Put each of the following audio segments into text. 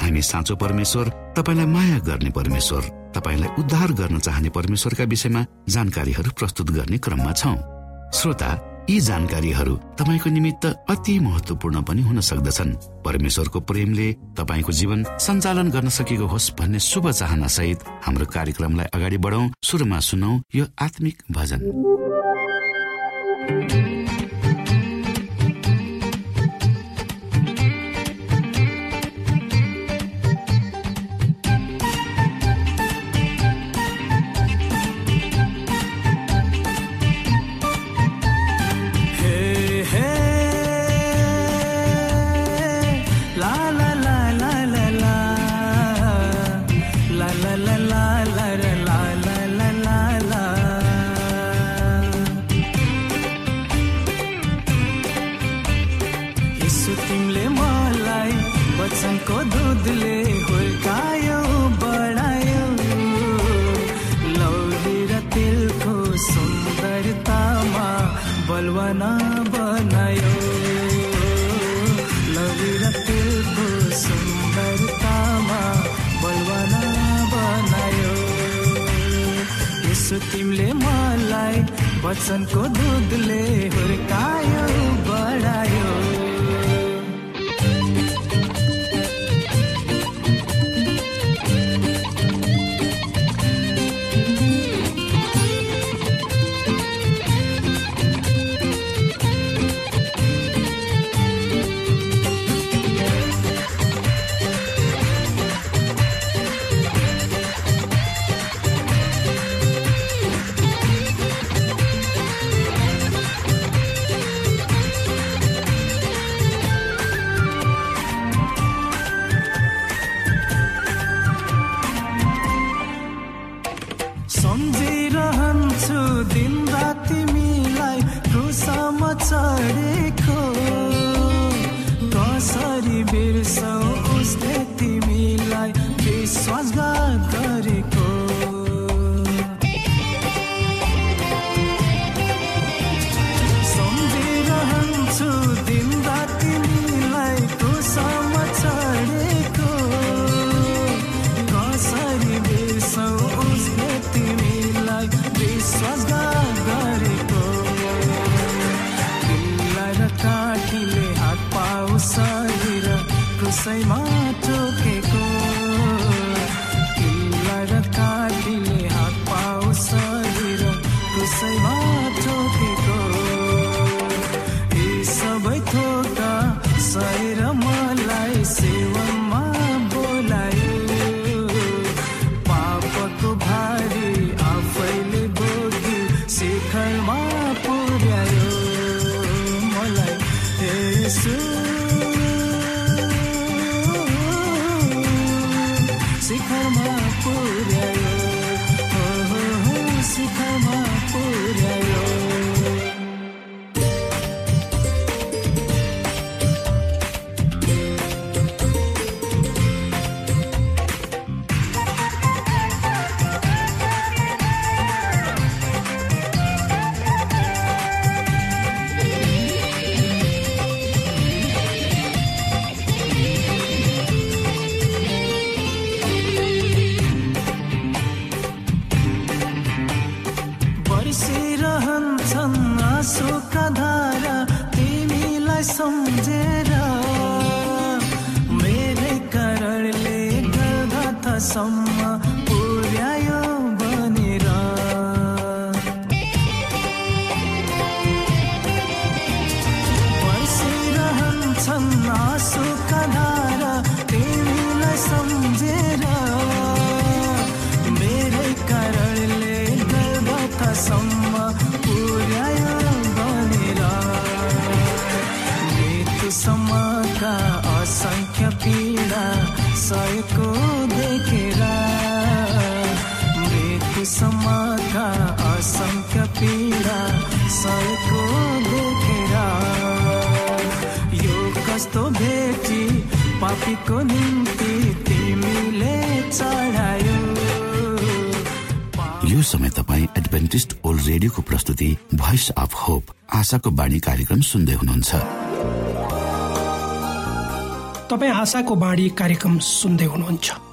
हामी साँचो परमेश्वर तपाईँलाई माया गर्ने परमेश्वर तपाईँलाई उद्धार गर्न चाहने परमेश्वरका विषयमा जानकारीहरू प्रस्तुत गर्ने क्रममा छौँ। श्रोता यी जानकारीहरू तपाईँको निमित्त अति महत्वपूर्ण पनि हुन सक्दछन्। परमेश्वरको प्रेमले तपाईँको जीवन सञ्चालन गर्न सकेको होस् भन्ने शुभ चाहना सहित हाम्रो कार्यक्रमलाई अगाडि बढाउ सुरुमा सुनौ यो आत्मिक भजन। वसन को दूध ले हुरकायो। सम्झेर। मेरै कारणले गर्दथसम्म पुर्यायो सयको देखेर मृत्युसम्मका असङ्ख्य पीडा सयको देखेर यो कस्तो भेटी पापीको निम्ति तिमीले चढायो। यो समय तपाईँ एडभेन्टिस्ट ओल्ड रेडियोको प्रस्तुति भोइस अफ होप आशाको बाणी कार्यक्रम सुन्दै हुनुहुन्छ। तपाईँ आशाको बाणी कार्यक्रम सुन्दै हुनुहुन्छ।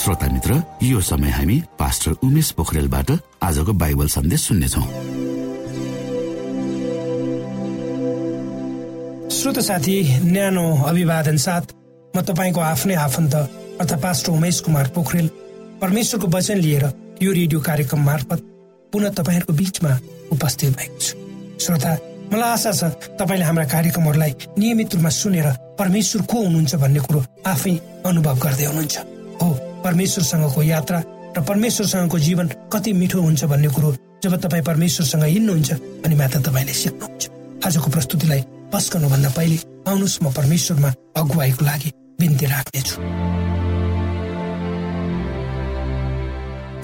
श्रोता मित्र यो समय हामी पास्टर उमेश पोखरेलबाट आजको बाइबल सन्देश सुन्नेछौ। श्रोत साथी न्यानो अभिवादन साथ म तपाईँको आफ्नै आफन्त अर्थात् पास्टर उमेश कुमार पोखरेल परमेश्वरको वचन लिएर यो रेडियो कार्यक्रम मार्फत पुनः तपाईँहरूको बिचमा उपस्थित भएको छु। श्रोता मलाई आशा छ तपाईँले हाम्रा कार्यक्रमहरूलाई नियमित रूपमा सुनेर परमेश्वर को हुनुहुन्छ भन्ने कुरो आफै अनुभव गर्दै हुनुहुन्छ। हो परमेश्वरसँगको यात्रा र परमेश्वरसँगको जीवन कति मिठो हुन्छ भन्ने कुरो जब तपाईँ परमेश्वरसँग हिँड्नुहुन्छ अनि मात्र तपाईँले सिक्नुहुन्छ। आजको प्रस्तुतिलाई पस्कनुभन्दा पहिले आउनुहोस् म परमेश्वरमा अगुवाईको लागि बिन्ती राख्नेछु।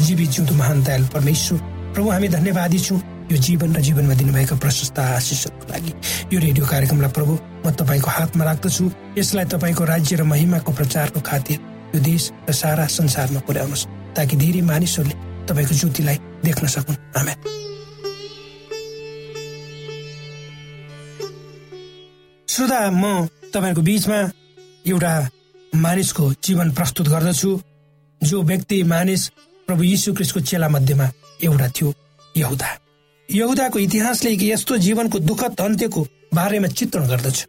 जीवित जिउँदो महान दयाल परमेश्वर प्रभु हामी धन्यवादी छौँ। यो जीवन र जीवनमा दिनुभएका प्रशस्त आशिषहरूको लागि। यो रेडियो कार्यक्रमलाई प्रभु म तपाईँको हातमा राख्दछु। यसलाई तपाईँको राज्य र महिमाको प्रचारको खातिर यो देश र सारा संसारमा पुर्याउनुहोस् ताकि धेरै मानिसहरूले तपाईँको ज्योतिलाई देख्न सकुन्। आमेन। श्रोता म तपाईँहरूको बिचमा एउटा मानिसको जीवन प्रस्तुत गर्दछु जो व्यक्ति मानिस प्रभु यीशु क्रिस्टको चेला मध्येमा एउटा थियो यहुदा। यहुदाको इतिहासले यस्तो जीवनको दुःखद अन्त्यको बारेमा चित्रण गर्दछ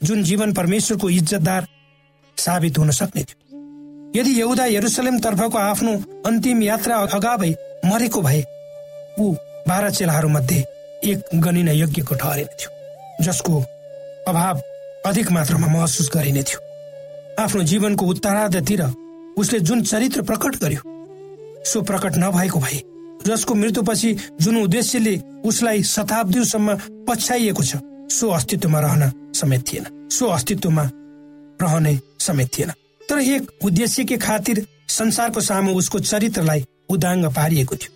जुन जीवन परमेश्वरको इज्जतदार साबित हुन सक्ने थियो। यदि यहुदा यरुसलेम तर्फको आफ्नो अन्तिम यात्रा अगावै मरेको भए ऊ बाह्र चेलाहरू मध्ये एक गनिन यज्ञको ठहरिने थियो जसको अभाव अधिक मात्रामा महसुस गरिने थियो। आफ्नो जीवनको उत्तरार्धतिर उसले जुन चरित्र प्रकट गर्यो सो प्रकट नभएको भए जसको मृत्युपछि जुन उद्देश्यले उसलाई शताब्दीसम्म पछ्याइएको छ सो अस्तित्वमा रहन समेत थिएन सो अस्तित्वमा रहने समेत थिएन। तर एक उद्देश्यकै खातिर संसारको सामु उसको चरित्रलाई उदाङ्ग पारिएको थियो।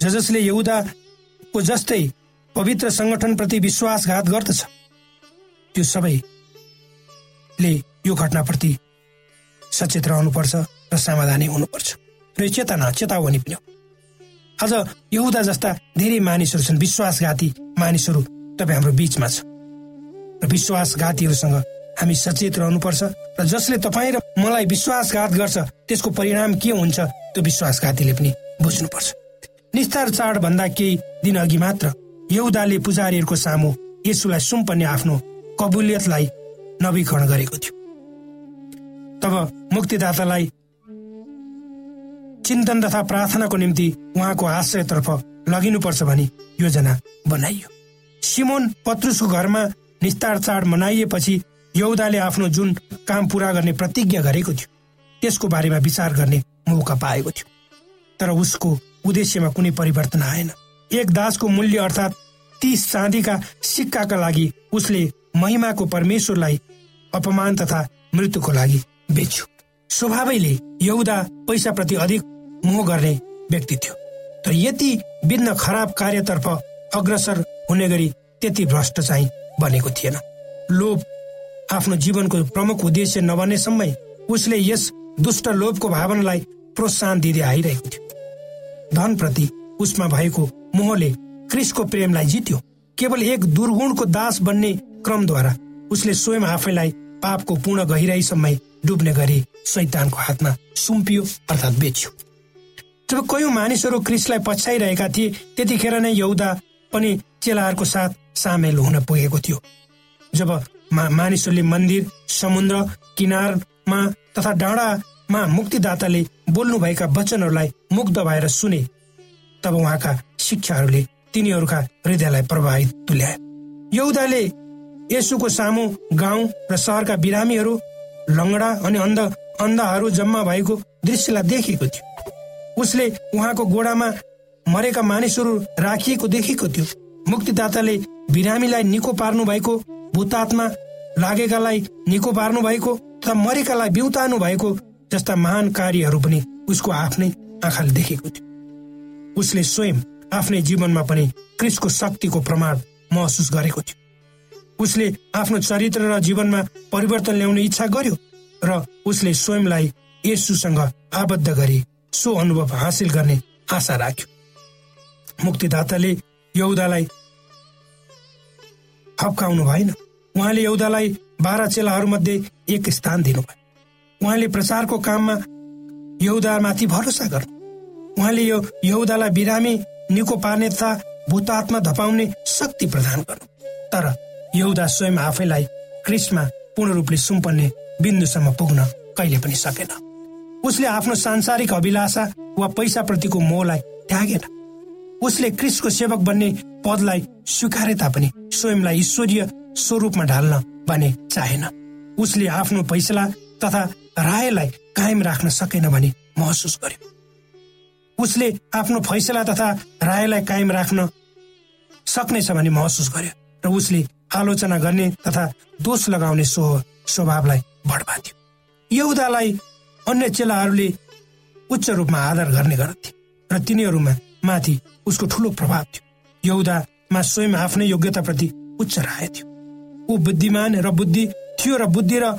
ज जसले यहुदाको जस्तै पवित्र संगठनप्रति विश्वासघात गर्दछ त्यो सबैले यो घटनाप्रति सचेत रहनुपर्छ र समाधानी हुनुपर्छ। र चेतना चेतावनी पनि आज यहुदा जस्ता धेरै मानिसहरू छन् विश्वासघाती मानिसहरू तपाईँ हाम्रो बिचमा छ। र विश्वासघातीहरूसँग हामी सचेत रहनुपर्छ र जसले तपाईँ र मलाई विश्वासघात गर्छ त्यसको परिणाम के हुन्छ त्यो विश्वासघातीले पनि बुझ्नुपर्छ। निस्तार चाड भन्दा केही दिन अघि मात्र यहुदाले पुजारीहरूको सामु यसुलाई सुम्पन्ने आफ्नो कबुलियतलाई नवीकरण गरेको थियो। तब मुक्तिदातालाई चिन्तन तथा प्रार्थनाको निम्ति उहाँको आश्रयतर्फ लगिनुपर्छ भनी योजना बनाइयो। सिमोन पत्रुसको घरमा निस्तार चाड मनाइएपछि यौदाले आफ्नो जुन काम पूरा गर्ने प्रतिज्ञा गरेको थियो त्यसको बारेमा विचार गर्ने मौका पाएको थियो। तर उसको उद्देश्यमा कुनै परिवर्तन आएन। एक दासको मूल्य अर्थात् तीस चाँदीका सिक्काका लागि उसले महिमाको परमेश्वरलाई अपमान तथा मृत्युको लागि बेच्यो। स्वभावैले यहुदा पैसाप्रति अधिक मोह गर्ने व्यक्ति थियो। तर यति विघ्न खराब कार्यतर्फ अग्रसर हुने गरी त्यति भ्रष्ट चाहिँ बनेको थिएन। लोभ आफ्नो जीवनको प्रमुख उद्देश्य नबनेसम्मै उसले यस दुष्ट लोभको भावनालाई प्रोत्साहन दिँदै आइरहेको थियो। धनप्रति उसमा भएको मोहले क्रिसको प्रेमलाई जित्यो। केवल एक दुर्गुणको दास बन्ने क्रमद्वारा उसले स्वयं आफैलाई पापको पूर्ण गहिराईसम्म डुब्ने गरी शैतानको हातमा सुम्पियो अर्थात् बेच्यो। जब कयौं मानिसहरू क्रिसलाई पछ्याइरहेका थिए त्यतिखेर नै यौदा पनि चेलाहरूको साथ सामेल हुन पुगेको थियो। जब मानिसहरूले मन्दिर समुद्र किनारमा तथा डाँडामा मुक्तिदाताले बोल्नुभएका वचनहरूलाई मुग्ध भएर सुने। तब उहाँका शिक्षाहरूले तिनीहरूका हृदयलाई प्रभावित तुल्याए यौदाले यसुको सामु गाउँ र सहरका बिरामीहरू लङ्गडा अनि अन्ध अन्धाहरू जम्मा भएको दृश्यलाई देखेको थियो। उसले उहाँको गोडामा मरेका मानिसहरू राखिएको देखेको थियो। मुक्तिदाताले बिरामीलाई निको पार्नु भएको भूतात्मा लागेकालाई निको पार्नु भएको तथा मरेकालाई बिउतानु भएको जस्ता महान कार्यहरू पनि उसको आफ्नै आँखाले देखेको थियो। उसले स्वयं आफ्नै जीवनमा पनि क्रिसको शक्तिको प्रमाण महसुस गरेको थियो। उसले आफ्नो चरित्र र जीवनमा परिवर्तन ल्याउने इच्छा गर्यो र उसले स्वयंलाई यसुसँग आबद्ध गरी सो अनुभव हासिल गर्ने आशा राख्यो। मुक्तिदाताले यौदालाई हप्काउनु भएन। उहाँले यौदालाई बाह्र चेलाहरूमध्ये एक स्थान दिनुभयो। उहाँले प्रचारको काममा यौदामाथि भरोसा गर्नु। उहाँले यो यहुदालाई बिरामी निको पार्ने तथा भूतात्मा धपाउने शक्ति प्रदान गर्नु। तर यहुदा स्वयं आफैलाई क्रिसमा पूर्ण रूपले सुम्पन्ने बिन्दुसम्म पुग्न कहिले पनि सकेन। उसले आफ्नो सांसारिक अभिलाषा वा पैसा प्रतिको मोहलाई त्यागेन। उसले क्रिसको सेवक बन्ने पदलाई स्वीकारे तापनि स्वयंलाई ईश्वरीय स्वरूपमा ढाल्न भने चाहेन। उसले आफ्नो फैसला तथा रायलाई कायम राख्न सकेन भने महसुस गर्यो। उसले आफ्नो फैसला तथा रायलाई कायम राख्न सक्नेछ भने महसुस गर्यो र उसले आलोचना गर्ने तथा दोष लगाउने सो स्वभावलाई बढबाथ्यो यहुदालाई अन्य चेलाहरूले उच्च रूपमा आदर गर्ने गर्थे र तिनीहरूमा माथि उसको ठुलो प्रभाव थियो। यहुदामा स्वयं आफ्नै योग्यताप्रति उच्च राखेको थियो। ऊ बुद्धिमान र बुद्धि थियो र बुद्धि र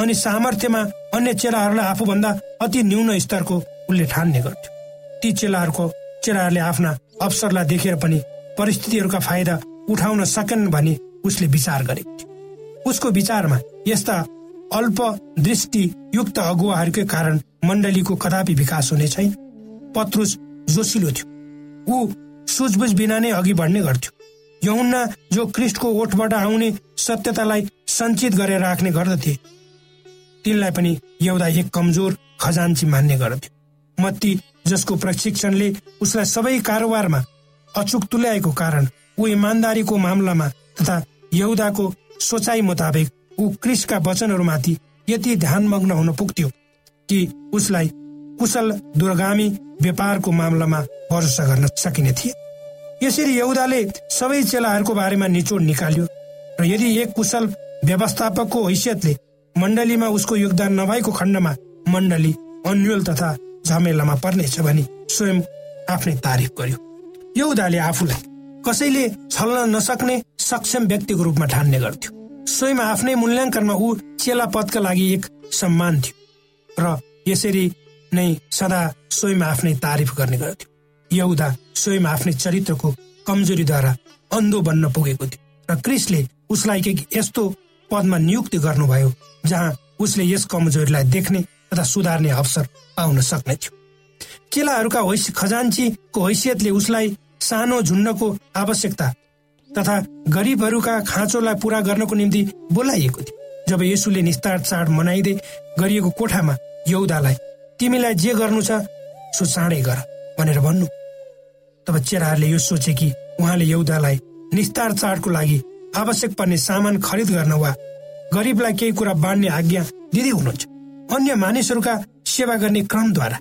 अनि सामर्थ्यमा अन्य चेलाहरूलाई आफूभन्दा अति न्यून स्तरको उसले ठान्ने गर्थ्यो। ती चेलाहरूको चेलाहरूले आफ्ना अवसरलाई देखेर पनि परिस्थितिहरूका फाइदा उठाउन सकेन भने उसले विचार गरेको थियो। उसको विचारमा यस्ता अल्प दृष्टि युक्त अगुवाहरूकै कारण मण्डलीको कदापि विकास हुने छैन। पत्रुस जोसिलो थियो। ऊ सुझबुझ बिना नै अघि बढ्ने गर्थ्यो। यहुन्ना जो क्रिस्टको ओठबाट आउने सत्यतालाई सञ्चित गरेर राख्ने गर्दथे तिनलाई पनि एउटा एक कमजोर खजान्ची मान्ने गर्दथ्यो मत्ती जसको प्रशिक्षणले उसलाई सबै कारोबारमा अचुक तुल्याएको कारण ऊ इमान्दारीको मामलामा तथा यहुदाको सोचाइ मुताबिक ऊ क्रिसका वचनहरूमाथि यति ध्यानमग्न हुन पुग्थ्यो कि उसलाई कुशल दूरगामी व्यापारको मामलामा भरोसा गर्न सकिने थिए। यसरी यहुदाले सबै चेलाहरूको बारेमा निचोड निकाल्यो र यदि एक कुशल व्यवस्थापकको हैसियतले मण्डलीमा उसको योगदान नभएको खण्डमा मण्डली अन्यल तथा झमेलामा पर्नेछ भनी स्वयं आफ्नै तारिफ गर्यो। यो उदाले आफूलाई कसैले छल्न नसक्ने सक्षम व्यक्तिको रूपमा ठान्ने गर्थ्यो। स्वयं आफ्नै मूल्याङ्कनमा ऊ चेला पदका लागि एक सम्मान थियो र यसरी नै सदा स्वयं आफ्नै तारिफ गर्ने गर्थ्यो। यहुदा स्वयं आफ्नै चरित्रको कमजोरीद्वारा अन्धो बन्न पुगेको थियो र क्रिसले उसलाई के यस्तो पदमा नियुक्ति गर्नुभयो जहाँ उसले यस कमजोरीलाई देख्ने तथा सुधार्ने अवसर पाउन सक्ने थियो। चेलाहरूका खजान्चीको हैसियतले उसलाई सानो झुन्डको आवश्यकता तथा गरिबहरूका खाँचोलाई पूरा गर्नको निम्ति बोलाइएको थियो। जब यसुले निस्तार चाड मनाइँदै गरिएको कोठामा यौदालाई तिमीलाई जे गर्नु छ सो चाँडै गर भनेर भन्नु। तब चेराहरूले यो सोचे कि उहाँले यौदालाई निस्तार चाडको लागि आवश्यक पर्ने सामान खरिद गर्न वा गरिबलाई केही कुरा बाँड्ने आज्ञा दिँदै हुनुहुन्छ। अन्य मानिसहरूका सेवा गर्ने क्रमद्वारा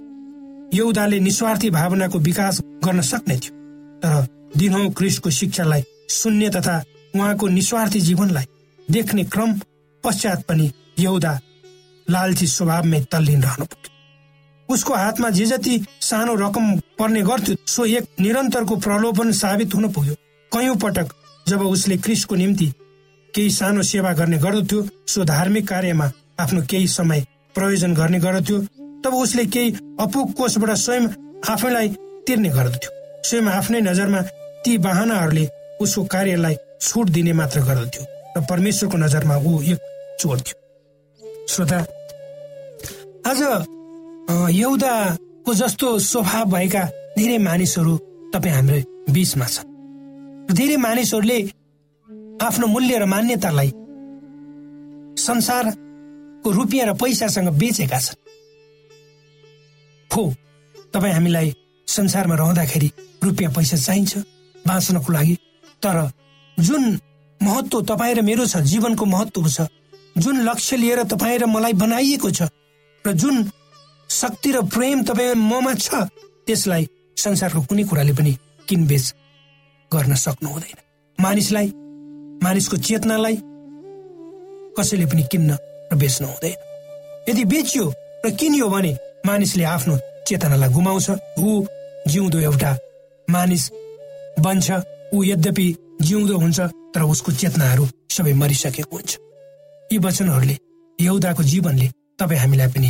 यौदाले निस्वार्थी भावनाको विकास गर्न सक्ने थियो। तर दिनौ क्रिस्टको शिक्षालाई सुन्ने तथा उहाँको निस्वार्थी जीवनलाई देख्ने क्रम पश्चात पनि यहुदा लालची स्वभावमै तल्लीन रहनु पुग्यो। उसको हातमा जे जति सानो रकम पर्ने गर्थ्यो सो एक निरन्तरको प्रलोभन साबित हुन पुग्यो। कयौं पटक जब उसले क्रिस्टको निम्ति केही सानो सेवा गर्ने गर्दथ्यो सो धार्मिक कार्यमा आफ्नो केही समय प्रयोजन गर्ने गर्दथ्यो तब उसले केही अपुग कोषबाट स्वयं आफैलाई तिर्ने गर्दथ्यो। स्वयं आफ्नै नजरमा ती बाहनाहरूले उसको कार्यलाई छुट दिने मात्र गर्दथ्यो र परमेश्वरको नजरमा ऊ एक चोर थियो। श्रोता आज यौदाको जस्तो स्वभाव भएका धेरै मानिसहरू तपाईँ हाम्रो बिचमा छन्। धेरै मानिसहरूले आफ्नो मूल्य र मान्यतालाई संसारको रुपियाँ र पैसासँग बेचेका छन्। हो तपाईँ हामीलाई संसारमा रहँदाखेरि रुपियाँ पैसा चाहिन्छ बाँच्नको लागि तर जुन महत्व तपाईँ र मेरो छ जीवनको महत्व छ जुन लक्ष्य लिएर तपाईँ र मलाई बनाइएको छ र जुन शक्ति र प्रेम तपाईँ ममा छ। त्यसलाई संसारको कुनै कुराले पनि किनबेच गर्न सक्नु हुँदैन। मानिसलाई मानिसको चेतनालाई कसैले पनि किन्न र बेच्नु हुँदैन। यदि बेचियो र किनियो भने मानिसले आफ्नो चेतनालाई गुमाउँछ। ऊ जिउँदो एउटा मानिस बन्छ। ऊ यद्यपि जिउँदो हुन्छ तर उसको चेतनाहरू सबै मरिसकेको हुन्छ। यी वचनहरूले यौदाको जीवनले तपाईँ हामीलाई पनि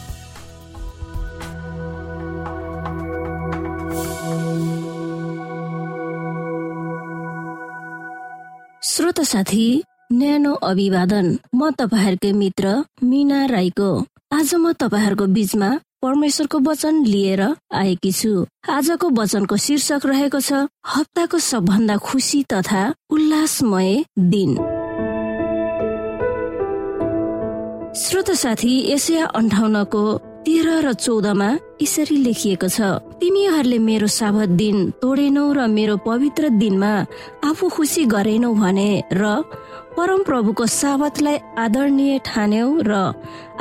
साथी न्यानो अभिवादन। म तपाईँहरूकै मित्र मिना राईको। आज म तपाईँहरूको बीचमा परमेश्वरको वचन लिएर आएकी छु। आजको वचनको शीर्षक रहेको छ हप्ताको सबभन्दा खुसी तथा उल्लासमय दिन। श्रोत साथी एसिया अन्ठाउन्नको तेह्र र चौधमा यसरी लेखिएको छ तिमीहरूले मेरो साबत दिन तोडेनौ र मेरो पवित्र दिनमा आफू खुसी गरेनौ भने र परम प्रभुको साबतलाई आदरणीय ठान्यौ र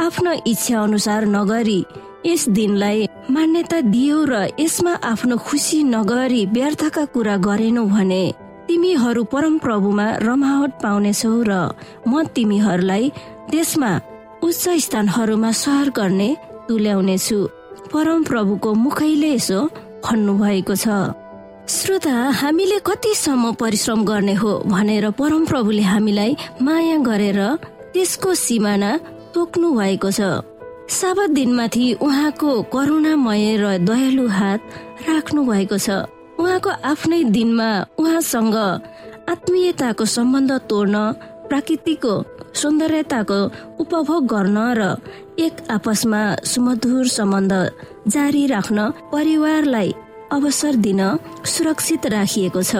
आफ्नो इच्छा अनुसार नगरी यस दिनलाई मान्यता दियो र यसमा आफ्नो खुसी नगरी व्यर्थका कुरा गरेनौ भने तिमीहरू परम प्रभुमा रमावट पाउनेछौ र म तिमीहरूलाई त्यसमा उच्च स्थानहरूमा सहर गर्ने तुल्याउने छु परम प्रभुको मुखैले यसो भन्नुभएको छ। श्रोता हामीले कतिसम्म परिश्रम गर्ने हो भनेर परमप्रभुले हामीलाई माया गरेर त्यसको सिमाना तोक्नु भएको छ। साबत दिनमाथि उहाँको करुणामय र दयालु हात राख्नु भएको छ। उहाँको आफ्नै दिनमा उहाँसँग आत्मीयताको सम्बन्ध तोड्न प्राकृतिकको सौन्दर्यताको उपभोग गर्न र एक आपसमा सुमधुर सम्बन्ध जारी राख्न परिवारलाई अवसर दिन सुरक्षित राखिएको छ।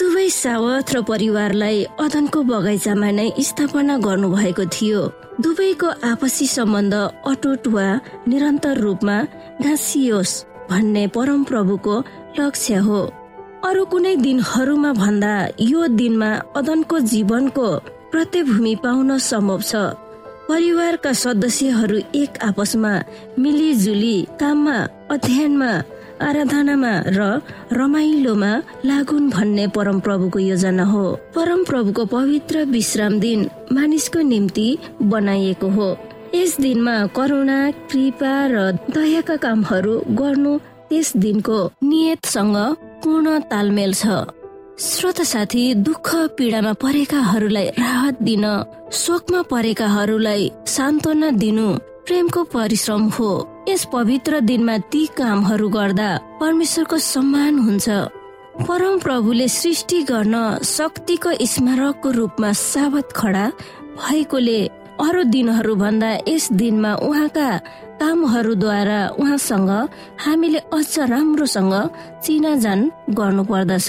दुवै सावत र परिवारलाई अदनको बगैँचामा नै स्थापना गर्नुभएको थियो। दुवैको आपसी सम्बन्ध अटुट वा निरन्तर रूपमा घाँसियोस् भन्ने परम प्रभुको लक्ष्य हो। अरू कुनै दिनहरूमा भन्दा यो दिनमा अदनको जीवनको प्रतिभूमि पाउन सम्भव छ। परिवारका सदस्यहरू एक आपसमा मिलिजुली काममा अध्ययनमा आराधनामा र रमाइलोमा लागुन भन्ने परम प्रभुको योजना हो। परम प्रभुको पवित्र विश्राम दिन मानिसको निम्ति बनाइएको हो। यस दिनमा करुणा कृपा र दयाका कामहरू गर्नु त्यस दिनको नियतसँग पूर्ण तालमेल छ। श्रोत साथी दुःख पीडामा परेकाहरूलाई राहत दिन शोकमा परेकाहरूलाई सान्त्वना दिनु प्रेमको परिश्रम हो। यस पवित्र दिनमा ती कामहरू गर्दा परमेश्वरको सम्मान हुन्छ। परम प्रभुले सृष्टि गर्न शक्तिको स्मारकको रूपमा साबत खडा भएकोले अरू दिनहरू भन्दा यस दिनमा उहाँका कामहरूद्वारा उहाँसँग हामीले अझ राम्रोसँग चिनाजान गर्नु पर्दछ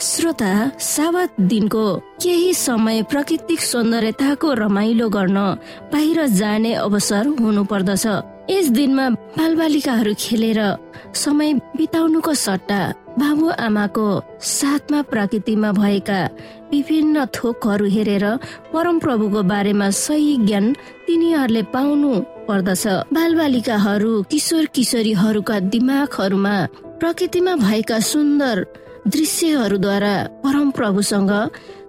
श्रोता साबत दिनको केही समय प्राकृतिक सौन्दर्यताको रमाइलो गर्न बाहिर जाने अवसर हुनु पर्दछ यस दिनमा बालबालिकाहरू खेलेर समय बिताउनुको सट्टा बाबु आमाको साथमा प्रकृतिमा भएका विभिन्न थोकहरू हेरेर परम प्रभुको बारेमा सही ज्ञान तिनीहरूले पाउनु पर्दछ। बालबालिकाहरू किशोर किशोरीहरूका दिमागहरूमा प्रकृतिमा भएका सुन्दर दृश्यहरूद्वारा परम प्रभुसँग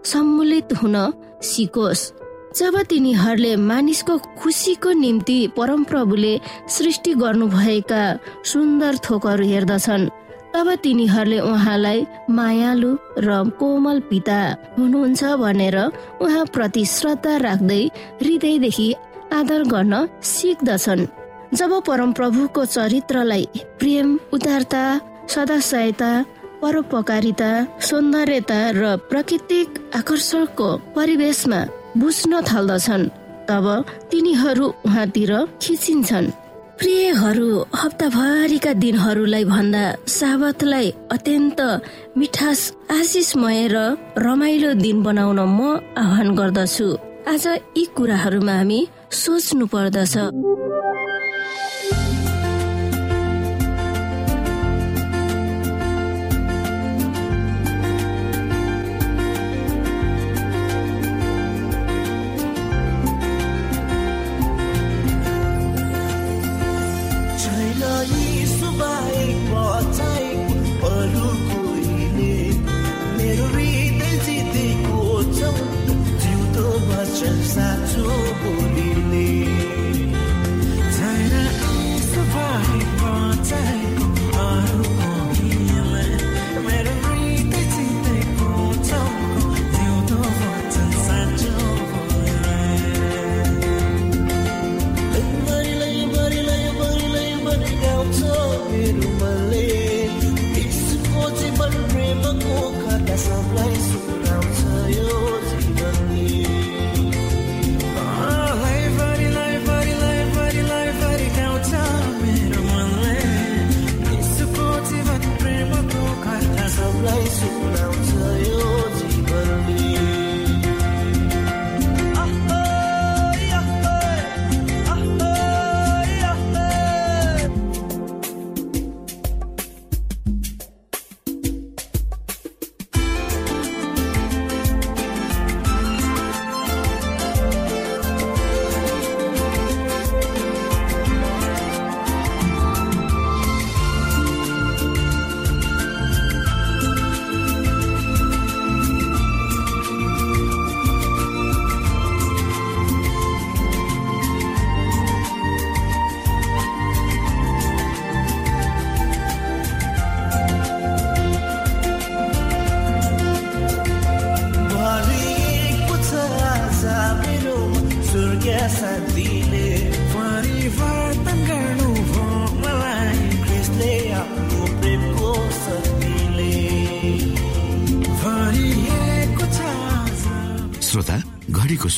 सम्मिलित हुन सिकोस्। जब तिनीहरूले मानिसको खुसीको निम्ति परम प्रभुले सृष्टि गर्नुभएका सुन्दर थोकहरू हेर्दछन् तब तिनीहरूले उहाँलाई मायालु र कोमल पिता हुनुहुन्छ भनेर उहाँ प्रति श्रद्धा राख्दै हृदयदेखि आदर गर्न सिक्दछन्। जब परम प्रभुको चरित्रलाई प्रेम उदारता सदाशयता परोपकारिता सौन्दर्यता र प्राकृतिक आकर्षणको परिवेशमा बुझ्न थाल्दछन् तब तिनीहरू उहाँतिर खिचिन्छन्। प्रियहरू हप्ताभरिका दिनहरूलाई भन्दा साबतलाई अत्यन्त मिठास आशिषमय र रमाइलो दिन बनाउन म आह्वान गर्दछु। आज यी कुराहरूमा हामी सोच्नु पर्दछ।